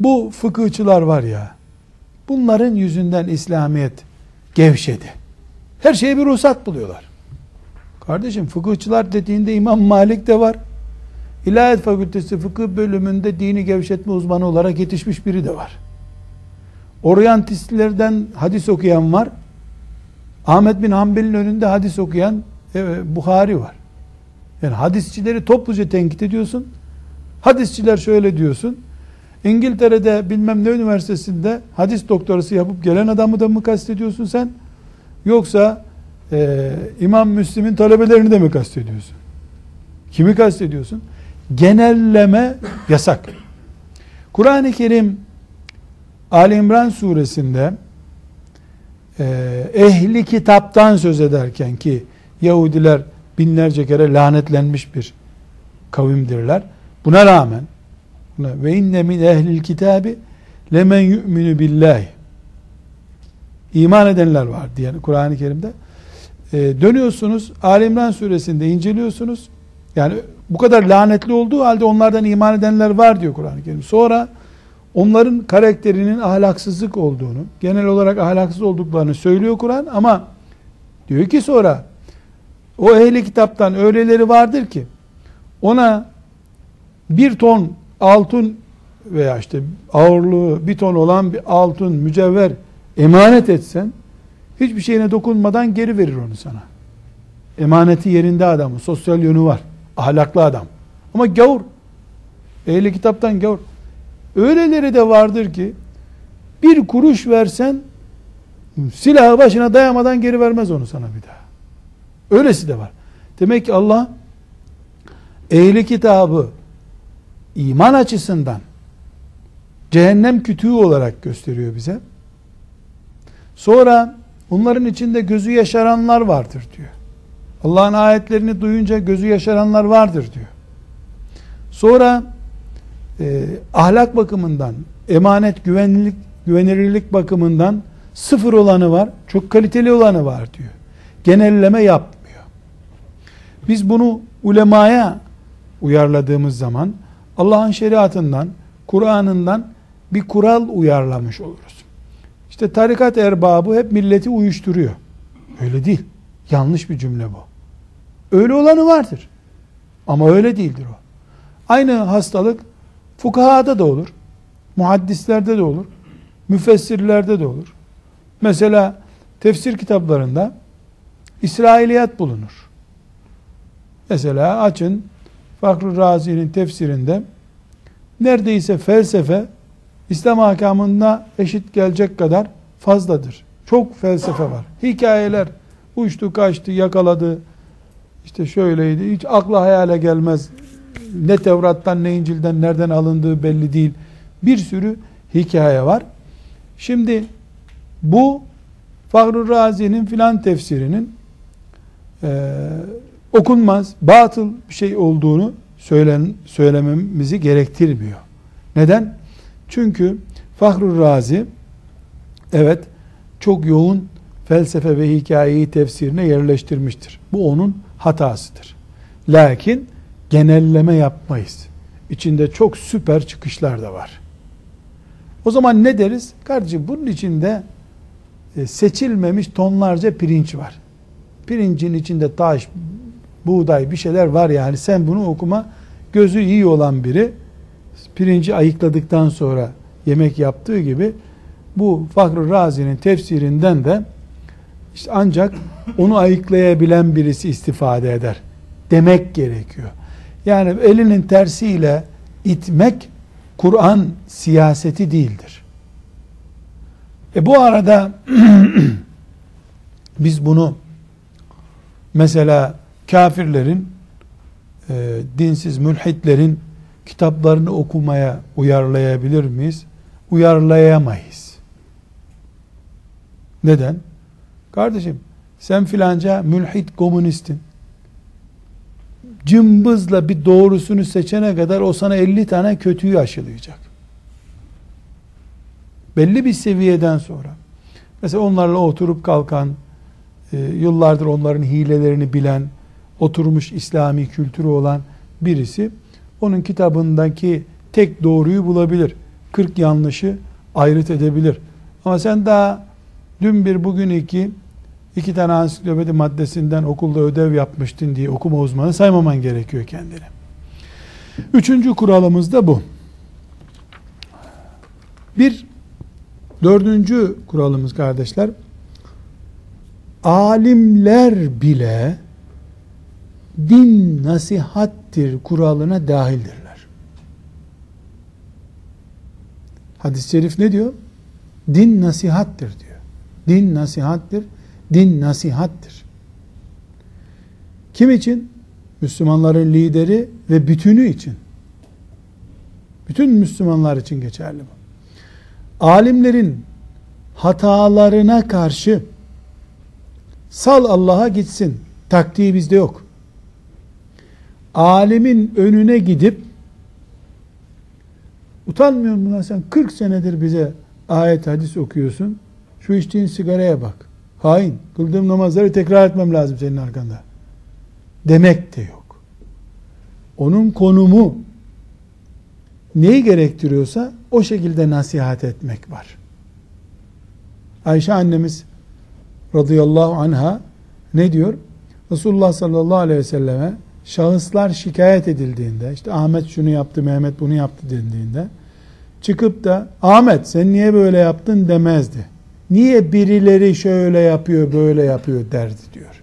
bu fıkıhçılar var ya bunların yüzünden İslamiyet gevşedi. Her şeye bir ruhsat buluyorlar. Kardeşim fıkıhçılar dediğinde İmam Malik de var. İlahiyat Fakültesi fıkıh bölümünde dini gevşetme uzmanı olarak yetişmiş biri de var. Oryantistlerden hadis okuyan var. Ahmet bin Hanbel'in önünde hadis okuyan evet, Buhari var. Yani hadisçileri topluca tenkit ediyorsun. Hadisçiler şöyle diyorsun. İngiltere'de bilmem ne üniversitesinde hadis doktorası yapıp gelen adamı da mı kastediyorsun sen? Yoksa e, İmam Müslim'in talebelerini de mi kastediyorsun? Kimi kastediyorsun? Genelleme yasak. Kur'an-ı Kerim Ali İmran suresinde e, ehli kitaptan söz ederken ki Yahudiler binlerce kere lanetlenmiş bir kavimdirler. Buna rağmen ve inne min ehlil kitabi lemen yu'minu billahi. İman edenler var diye Kur'an-ı Kerim'de. E, dönüyorsunuz Ali İmran suresinde inceliyorsunuz. Yani bu kadar lanetli olduğu halde onlardan iman edenler var diyor Kur'an-ı Kerim. Sonra onların karakterinin ahlaksızlık olduğunu, genel olarak ahlaksız olduklarını söylüyor Kur'an ama diyor ki sonra o ehli kitaptan öyleleri vardır ki ona bir ton altın veya işte ağırlığı bir ton olan bir altın mücevher emanet etsen hiçbir şeyine dokunmadan geri verir onu sana. Emaneti yerinde adamın sosyal yönü var. Ahlaklı adam. Ama gavur. Ehli kitaptan gavur. Öyleleri de vardır ki bir kuruş versen silahı başına dayamadan geri vermez onu sana bir daha. Öylesi de var. Demek ki Allah ehli kitabı iman açısından cehennem kütüğü olarak gösteriyor bize. Sonra onların içinde gözü yaşaranlar vardır diyor. Allah'ın ayetlerini duyunca gözü yaşaranlar vardır diyor. Sonra e, ahlak bakımından, emanet, güvenlik, güvenilirlik bakımından sıfır olanı var, çok kaliteli olanı var diyor. Genelleme yapmıyor. Biz bunu ulemaya uyarladığımız zaman Allah'ın şeriatından, Kur'an'ından bir kural uyarlamış oluruz. İşte tarikat erbabı hep milleti uyuşturuyor. Öyle değil. Yanlış bir cümle bu. Öyle olanı vardır. Ama öyle değildir o. Aynı hastalık fukahada da olur. Muhaddislerde de olur. Müfessirlerde de olur. Mesela tefsir kitaplarında İsrailiyat bulunur. Mesela açın Fakr Razi'nin tefsirinde neredeyse felsefe İslam ahkamına eşit gelecek kadar fazladır. Çok felsefe var. Hikayeler uçtu kaçtı yakaladı. İşte şöyleydi. Hiç akla hayale gelmez. Ne Tevrat'tan ne İncil'den nereden alındığı belli değil. Bir sürü hikaye var. Şimdi bu Fahru Razi'nin filan tefsirinin e, okunmaz, batıl bir şey olduğunu söylen, söylememizi gerektirmiyor. Neden? Çünkü Fahrur Razi evet çok yoğun felsefe ve hikayeyi tefsirine yerleştirmiştir. Bu onun hatasıdır. Lakin genelleme yapmayız. İçinde çok süper çıkışlar da var. O zaman ne deriz? Kardeşim bunun içinde e, seçilmemiş tonlarca pirinç var. Pirincin içinde taş, buğday bir şeyler var yani sen bunu okuma gözü iyi olan biri pirinci ayıkladıktan sonra yemek yaptığı gibi bu Fahru Razi'nin tefsirinden de işte ancak onu ayıklayabilen birisi istifade eder demek gerekiyor. Yani elinin tersiyle itmek Kur'an siyaseti değildir. E bu arada biz bunu mesela kafirlerin e, dinsiz mülhitlerin kitaplarını okumaya uyarlayabilir miyiz? Uyarlayamayız. Neden? Kardeşim sen filanca mülhit komünistin. Cımbızla bir doğrusunu seçene kadar o sana 50 tane kötüyü aşılayacak. Belli bir seviyeden sonra. Mesela onlarla oturup kalkan, e, yıllardır onların hilelerini bilen, oturmuş İslami kültürü olan birisi, onun kitabındaki tek doğruyu bulabilir. 40 yanlışı ayrıt edebilir. Ama sen daha dün bir bugün iki iki tane ansiklopedi maddesinden okulda ödev yapmıştın diye okuma uzmanı saymaman gerekiyor kendini. Üçüncü kuralımız da bu. Bir, dördüncü kuralımız kardeşler, alimler bile din nasihattir kuralına dahildirler. Hadis-i şerif ne diyor? Din nasihattir diyor. Din nasihattir Din nasihattir. Kim için? Müslümanların lideri ve bütünü için. Bütün Müslümanlar için geçerli bu. Alimlerin hatalarına karşı sal Allah'a gitsin. Taktiği bizde yok. Alimin önüne gidip utanmıyor musun sen 40 senedir bize ayet hadis okuyorsun. Şu içtiğin sigaraya bak. Hain. Kıldığım namazları tekrar etmem lazım senin arkanda. Demek de yok. Onun konumu neyi gerektiriyorsa o şekilde nasihat etmek var. Ayşe annemiz radıyallahu anha ne diyor? Resulullah sallallahu aleyhi ve selleme şahıslar şikayet edildiğinde işte Ahmet şunu yaptı, Mehmet bunu yaptı dendiğinde çıkıp da Ahmet sen niye böyle yaptın demezdi. Niye birileri şöyle yapıyor, böyle yapıyor derdi diyor.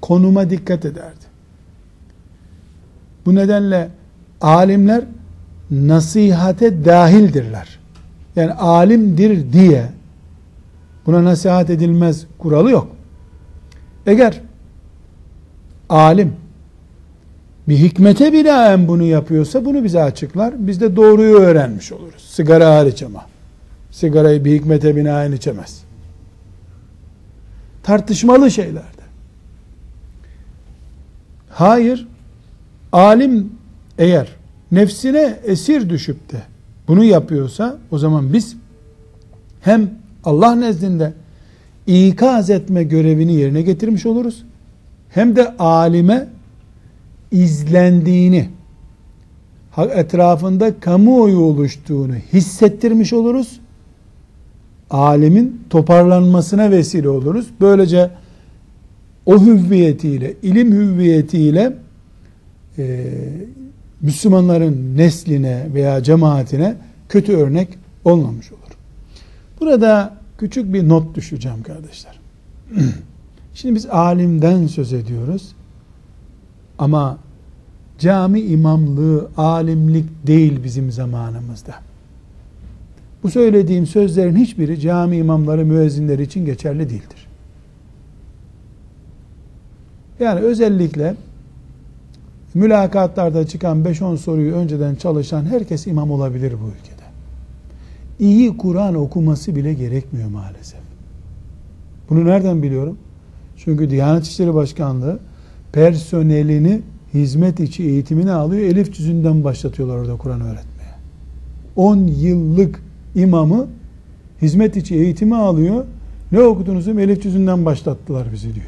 Konuma dikkat ederdi. Bu nedenle alimler nasihate dahildirler. Yani alimdir diye buna nasihat edilmez kuralı yok. Eğer alim bir hikmete binaen bunu yapıyorsa bunu bize açıklar. Biz de doğruyu öğrenmiş oluruz. Sigara hariç ama sigarayı bir hikmete binaen içemez. Tartışmalı şeylerde. Hayır, alim eğer nefsine esir düşüp de bunu yapıyorsa o zaman biz hem Allah nezdinde ikaz etme görevini yerine getirmiş oluruz. Hem de alime izlendiğini, etrafında kamuoyu oluştuğunu hissettirmiş oluruz alemin toparlanmasına vesile oluruz. Böylece o hüviyetiyle, ilim hüviyetiyle e, Müslümanların nesline veya cemaatine kötü örnek olmamış olur. Burada küçük bir not düşeceğim kardeşler. Şimdi biz alimden söz ediyoruz. Ama cami imamlığı alimlik değil bizim zamanımızda. Bu söylediğim sözlerin hiçbiri cami imamları, müezzinleri için geçerli değildir. Yani özellikle mülakatlarda çıkan 5-10 soruyu önceden çalışan herkes imam olabilir bu ülkede. İyi Kur'an okuması bile gerekmiyor maalesef. Bunu nereden biliyorum? Çünkü Diyanet İşleri Başkanlığı personelini hizmet içi eğitimini alıyor. Elif cüzünden başlatıyorlar orada Kur'an öğretmeye. 10 yıllık imamı hizmet içi eğitimi alıyor. Ne okudunuz? Elif yüzünden başlattılar bizi diyor.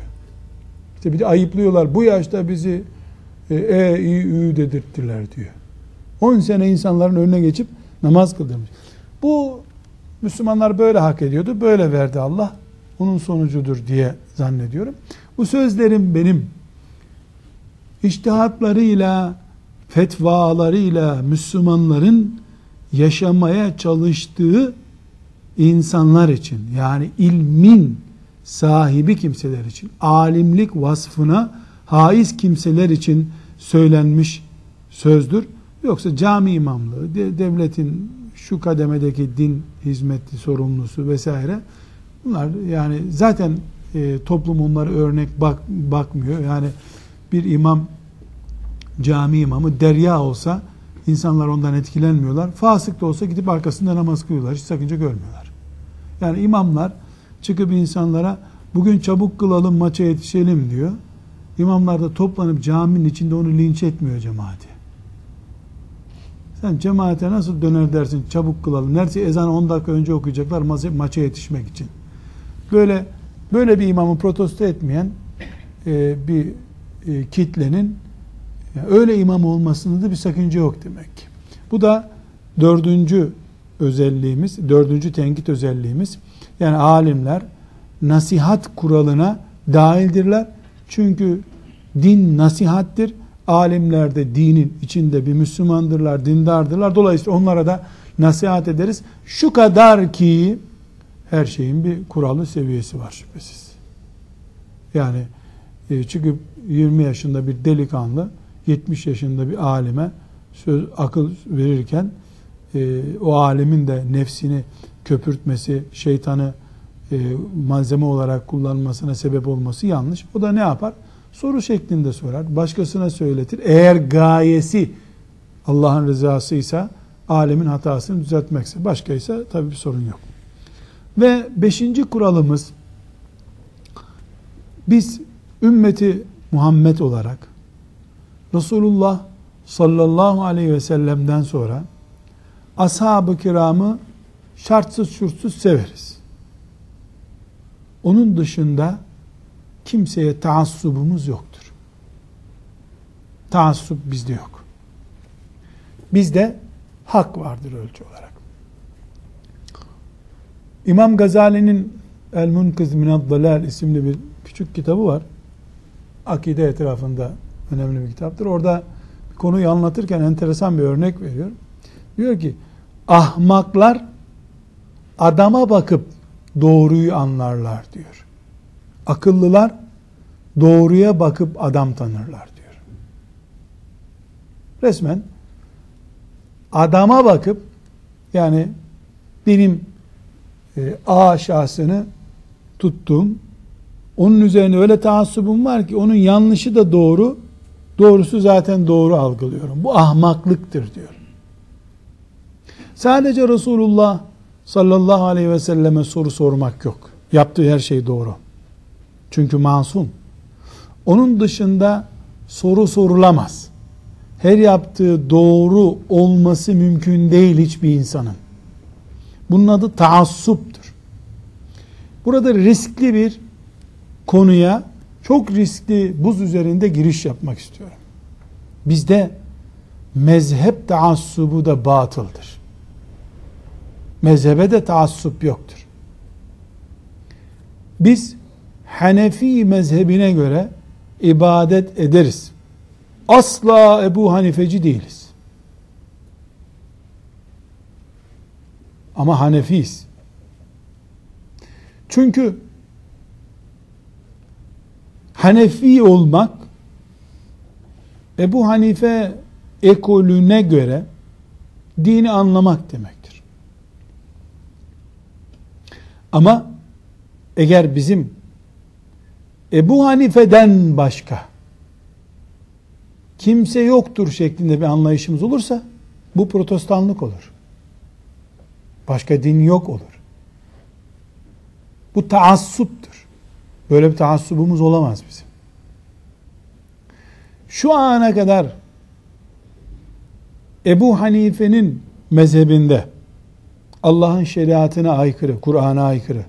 İşte bir de ayıplıyorlar. Bu yaşta bizi e, e i, ü dedirttiler diyor. 10 sene insanların önüne geçip namaz kıldırmış. Bu Müslümanlar böyle hak ediyordu. Böyle verdi Allah. Onun sonucudur diye zannediyorum. Bu sözlerim benim iştihatlarıyla, fetvalarıyla Müslümanların yaşamaya çalıştığı insanlar için yani ilmin sahibi kimseler için alimlik vasfına haiz kimseler için söylenmiş sözdür. Yoksa cami imamlığı, devletin şu kademedeki din hizmeti sorumlusu vesaire bunlar yani zaten e, toplum onları örnek bak, bakmıyor. Yani bir imam cami imamı derya olsa insanlar ondan etkilenmiyorlar. Fasık da olsa gidip arkasında namaz kılıyorlar. Hiç sakınca görmüyorlar. Yani imamlar çıkıp insanlara bugün çabuk kılalım maça yetişelim diyor. İmamlar da toplanıp caminin içinde onu linç etmiyor cemaati. Sen cemaate nasıl döner dersin çabuk kılalım. Neredeyse ezanı 10 dakika önce okuyacaklar maça yetişmek için. Böyle böyle bir imamı protesto etmeyen e, bir e, kitlenin yani öyle imam olmasında da bir sakınca yok demek ki. Bu da dördüncü özelliğimiz, dördüncü tenkit özelliğimiz. Yani alimler nasihat kuralına dahildirler. Çünkü din nasihattir. Alimler de dinin içinde bir Müslümandırlar, dindardırlar. Dolayısıyla onlara da nasihat ederiz. Şu kadar ki her şeyin bir kuralı seviyesi var şüphesiz. Yani e, çıkıp 20 yaşında bir delikanlı 70 yaşında bir alime söz akıl verirken e, o alimin de nefsini köpürtmesi, şeytanı e, malzeme olarak kullanmasına sebep olması yanlış. O da ne yapar? Soru şeklinde sorar. Başkasına söyletir. Eğer gayesi Allah'ın rızasıysa alemin hatasını düzeltmekse. Başkaysa tabii bir sorun yok. Ve beşinci kuralımız biz ümmeti Muhammed olarak Resulullah sallallahu aleyhi ve sellem'den sonra ashab-ı kiramı şartsız şurtsuz severiz. Onun dışında kimseye taassubumuz yoktur. Taassup bizde yok. Bizde hak vardır ölçü olarak. İmam Gazali'nin El Munkiz Minad Dalal isimli bir küçük kitabı var. Akide etrafında önemli bir kitaptır. Orada konuyu anlatırken enteresan bir örnek veriyor. Diyor ki ahmaklar adama bakıp doğruyu anlarlar diyor. Akıllılar doğruya bakıp adam tanırlar diyor. Resmen adama bakıp yani benim e, A şahsını tuttum. Onun üzerine öyle taassubum var ki onun yanlışı da doğru, doğrusu zaten doğru algılıyorum. Bu ahmaklıktır diyor. Sadece Resulullah sallallahu aleyhi ve selleme soru sormak yok. Yaptığı her şey doğru. Çünkü masum. Onun dışında soru sorulamaz. Her yaptığı doğru olması mümkün değil hiçbir insanın. Bunun adı taassuptur. Burada riskli bir konuya çok riskli buz üzerinde giriş yapmak istiyorum. Bizde mezhep taassubu da batıldır. Mezhebe de taassup yoktur. Biz Hanefi mezhebine göre ibadet ederiz. Asla Ebu Hanifeci değiliz. Ama Hanefiyiz. Çünkü Hanefi olmak Ebu Hanife ekolüne göre dini anlamak demektir. Ama eğer bizim Ebu Hanife'den başka kimse yoktur şeklinde bir anlayışımız olursa bu protestanlık olur. Başka din yok olur. Bu taassuptur. Böyle bir taassubumuz olamaz bizim. Şu ana kadar Ebu Hanife'nin mezhebinde Allah'ın şeriatına aykırı, Kur'an'a aykırı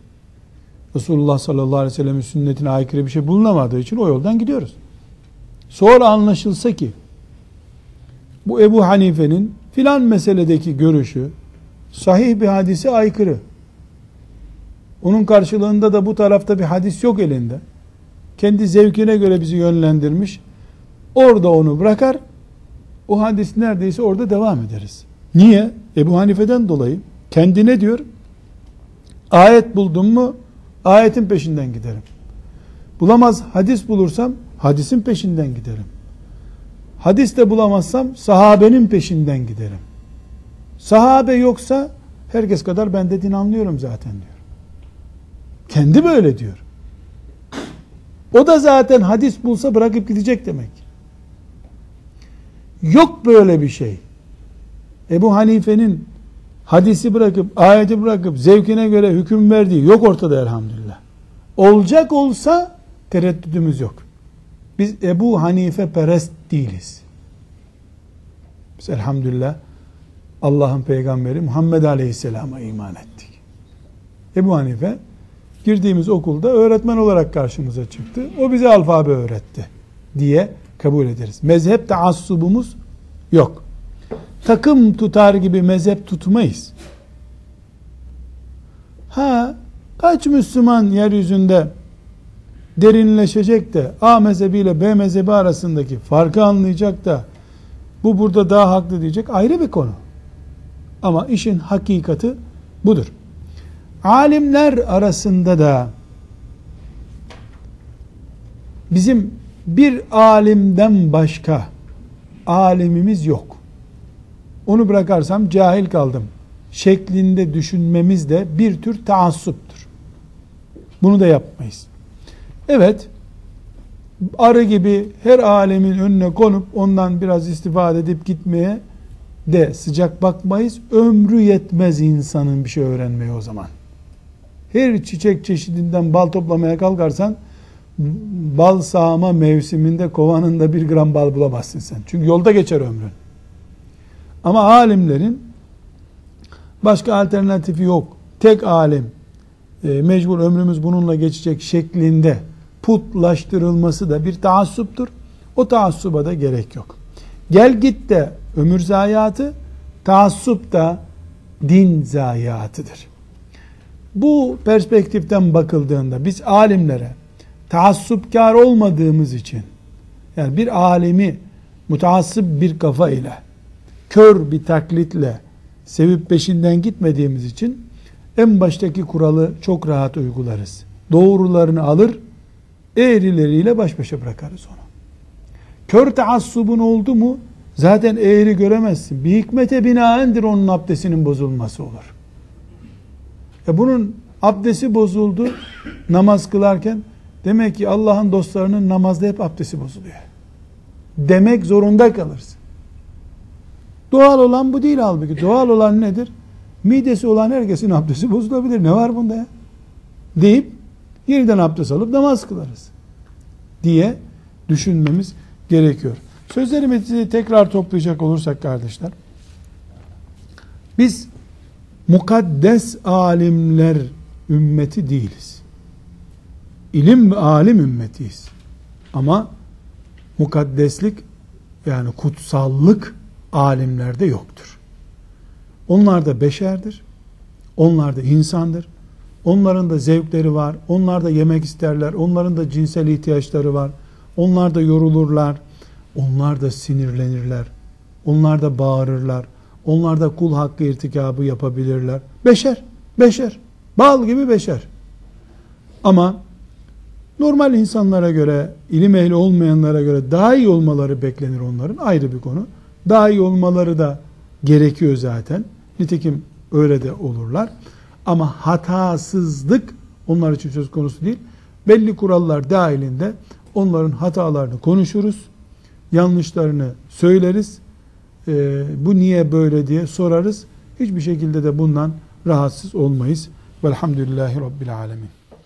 Resulullah sallallahu aleyhi ve sellem'in sünnetine aykırı bir şey bulunamadığı için o yoldan gidiyoruz. Sonra anlaşılsa ki bu Ebu Hanife'nin filan meseledeki görüşü sahih bir hadise aykırı. Onun karşılığında da bu tarafta bir hadis yok elinde. Kendi zevkine göre bizi yönlendirmiş. Orada onu bırakar. O hadis neredeyse orada devam ederiz. Niye? Ebu Hanife'den dolayı. Kendine diyor. Ayet buldum mu ayetin peşinden giderim. Bulamaz hadis bulursam hadisin peşinden giderim. Hadis de bulamazsam sahabenin peşinden giderim. Sahabe yoksa herkes kadar ben de din anlıyorum zaten diyor. Kendi böyle diyor. O da zaten hadis bulsa bırakıp gidecek demek. Yok böyle bir şey. Ebu Hanife'nin hadisi bırakıp, ayeti bırakıp zevkine göre hüküm verdiği yok ortada elhamdülillah. Olacak olsa tereddüdümüz yok. Biz Ebu Hanife perest değiliz. Biz elhamdülillah Allah'ın peygamberi Muhammed Aleyhisselam'a iman ettik. Ebu Hanife girdiğimiz okulda öğretmen olarak karşımıza çıktı. O bize alfabe öğretti diye kabul ederiz. Mezhep taassubumuz yok. Takım tutar gibi mezhep tutmayız. Ha kaç Müslüman yeryüzünde derinleşecek de A mezhebi ile B mezhebi arasındaki farkı anlayacak da bu burada daha haklı diyecek ayrı bir konu. Ama işin hakikati budur. Alimler arasında da bizim bir alimden başka alimimiz yok. Onu bırakarsam cahil kaldım şeklinde düşünmemiz de bir tür taassuptur. Bunu da yapmayız. Evet, arı gibi her alemin önüne konup ondan biraz istifade edip gitmeye de sıcak bakmayız. Ömrü yetmez insanın bir şey öğrenmeye o zaman. Her çiçek çeşidinden bal toplamaya kalkarsan bal sağma mevsiminde kovanında bir gram bal bulamazsın sen. Çünkü yolda geçer ömrün. Ama alimlerin başka alternatifi yok. Tek alim e, mecbur ömrümüz bununla geçecek şeklinde putlaştırılması da bir taassuptur. O taassuba da gerek yok. Gel git de ömür zayiatı, taassup da din zayiatıdır. Bu perspektiften bakıldığında biz alimlere taassupkar olmadığımız için yani bir alimi mutaassıp bir kafa ile kör bir taklitle sevip peşinden gitmediğimiz için en baştaki kuralı çok rahat uygularız. Doğrularını alır, eğrileriyle baş başa bırakarız onu. Kör taassubun oldu mu zaten eğri göremezsin. Bir hikmete binaendir onun abdestinin bozulması olur. E bunun abdesti bozuldu namaz kılarken demek ki Allah'ın dostlarının namazda hep abdesti bozuluyor. Demek zorunda kalırsın. Doğal olan bu değil halbuki. Doğal olan nedir? Midesi olan herkesin abdesti bozulabilir. Ne var bunda ya? Deyip yeniden abdest alıp namaz kılarız. Diye düşünmemiz gerekiyor. Sözlerimizi tekrar toplayacak olursak kardeşler. Biz mukaddes alimler ümmeti değiliz. İlim ve alim ümmetiyiz. Ama mukaddeslik yani kutsallık alimlerde yoktur. Onlar da beşerdir. Onlar da insandır. Onların da zevkleri var. Onlar da yemek isterler. Onların da cinsel ihtiyaçları var. Onlar da yorulurlar. Onlar da sinirlenirler. Onlar da bağırırlar. Onlar da kul hakkı irtikabı yapabilirler. Beşer. Beşer. Bal gibi beşer. Ama normal insanlara göre, ilim ehli olmayanlara göre daha iyi olmaları beklenir onların. Ayrı bir konu. Daha iyi olmaları da gerekiyor zaten. Nitekim öyle de olurlar. Ama hatasızlık onlar için söz konusu değil. Belli kurallar dahilinde onların hatalarını konuşuruz. Yanlışlarını söyleriz. Ee, bu niye böyle diye sorarız. Hiçbir şekilde de bundan rahatsız olmayız. Velhamdülillahi Rabbil Alemin.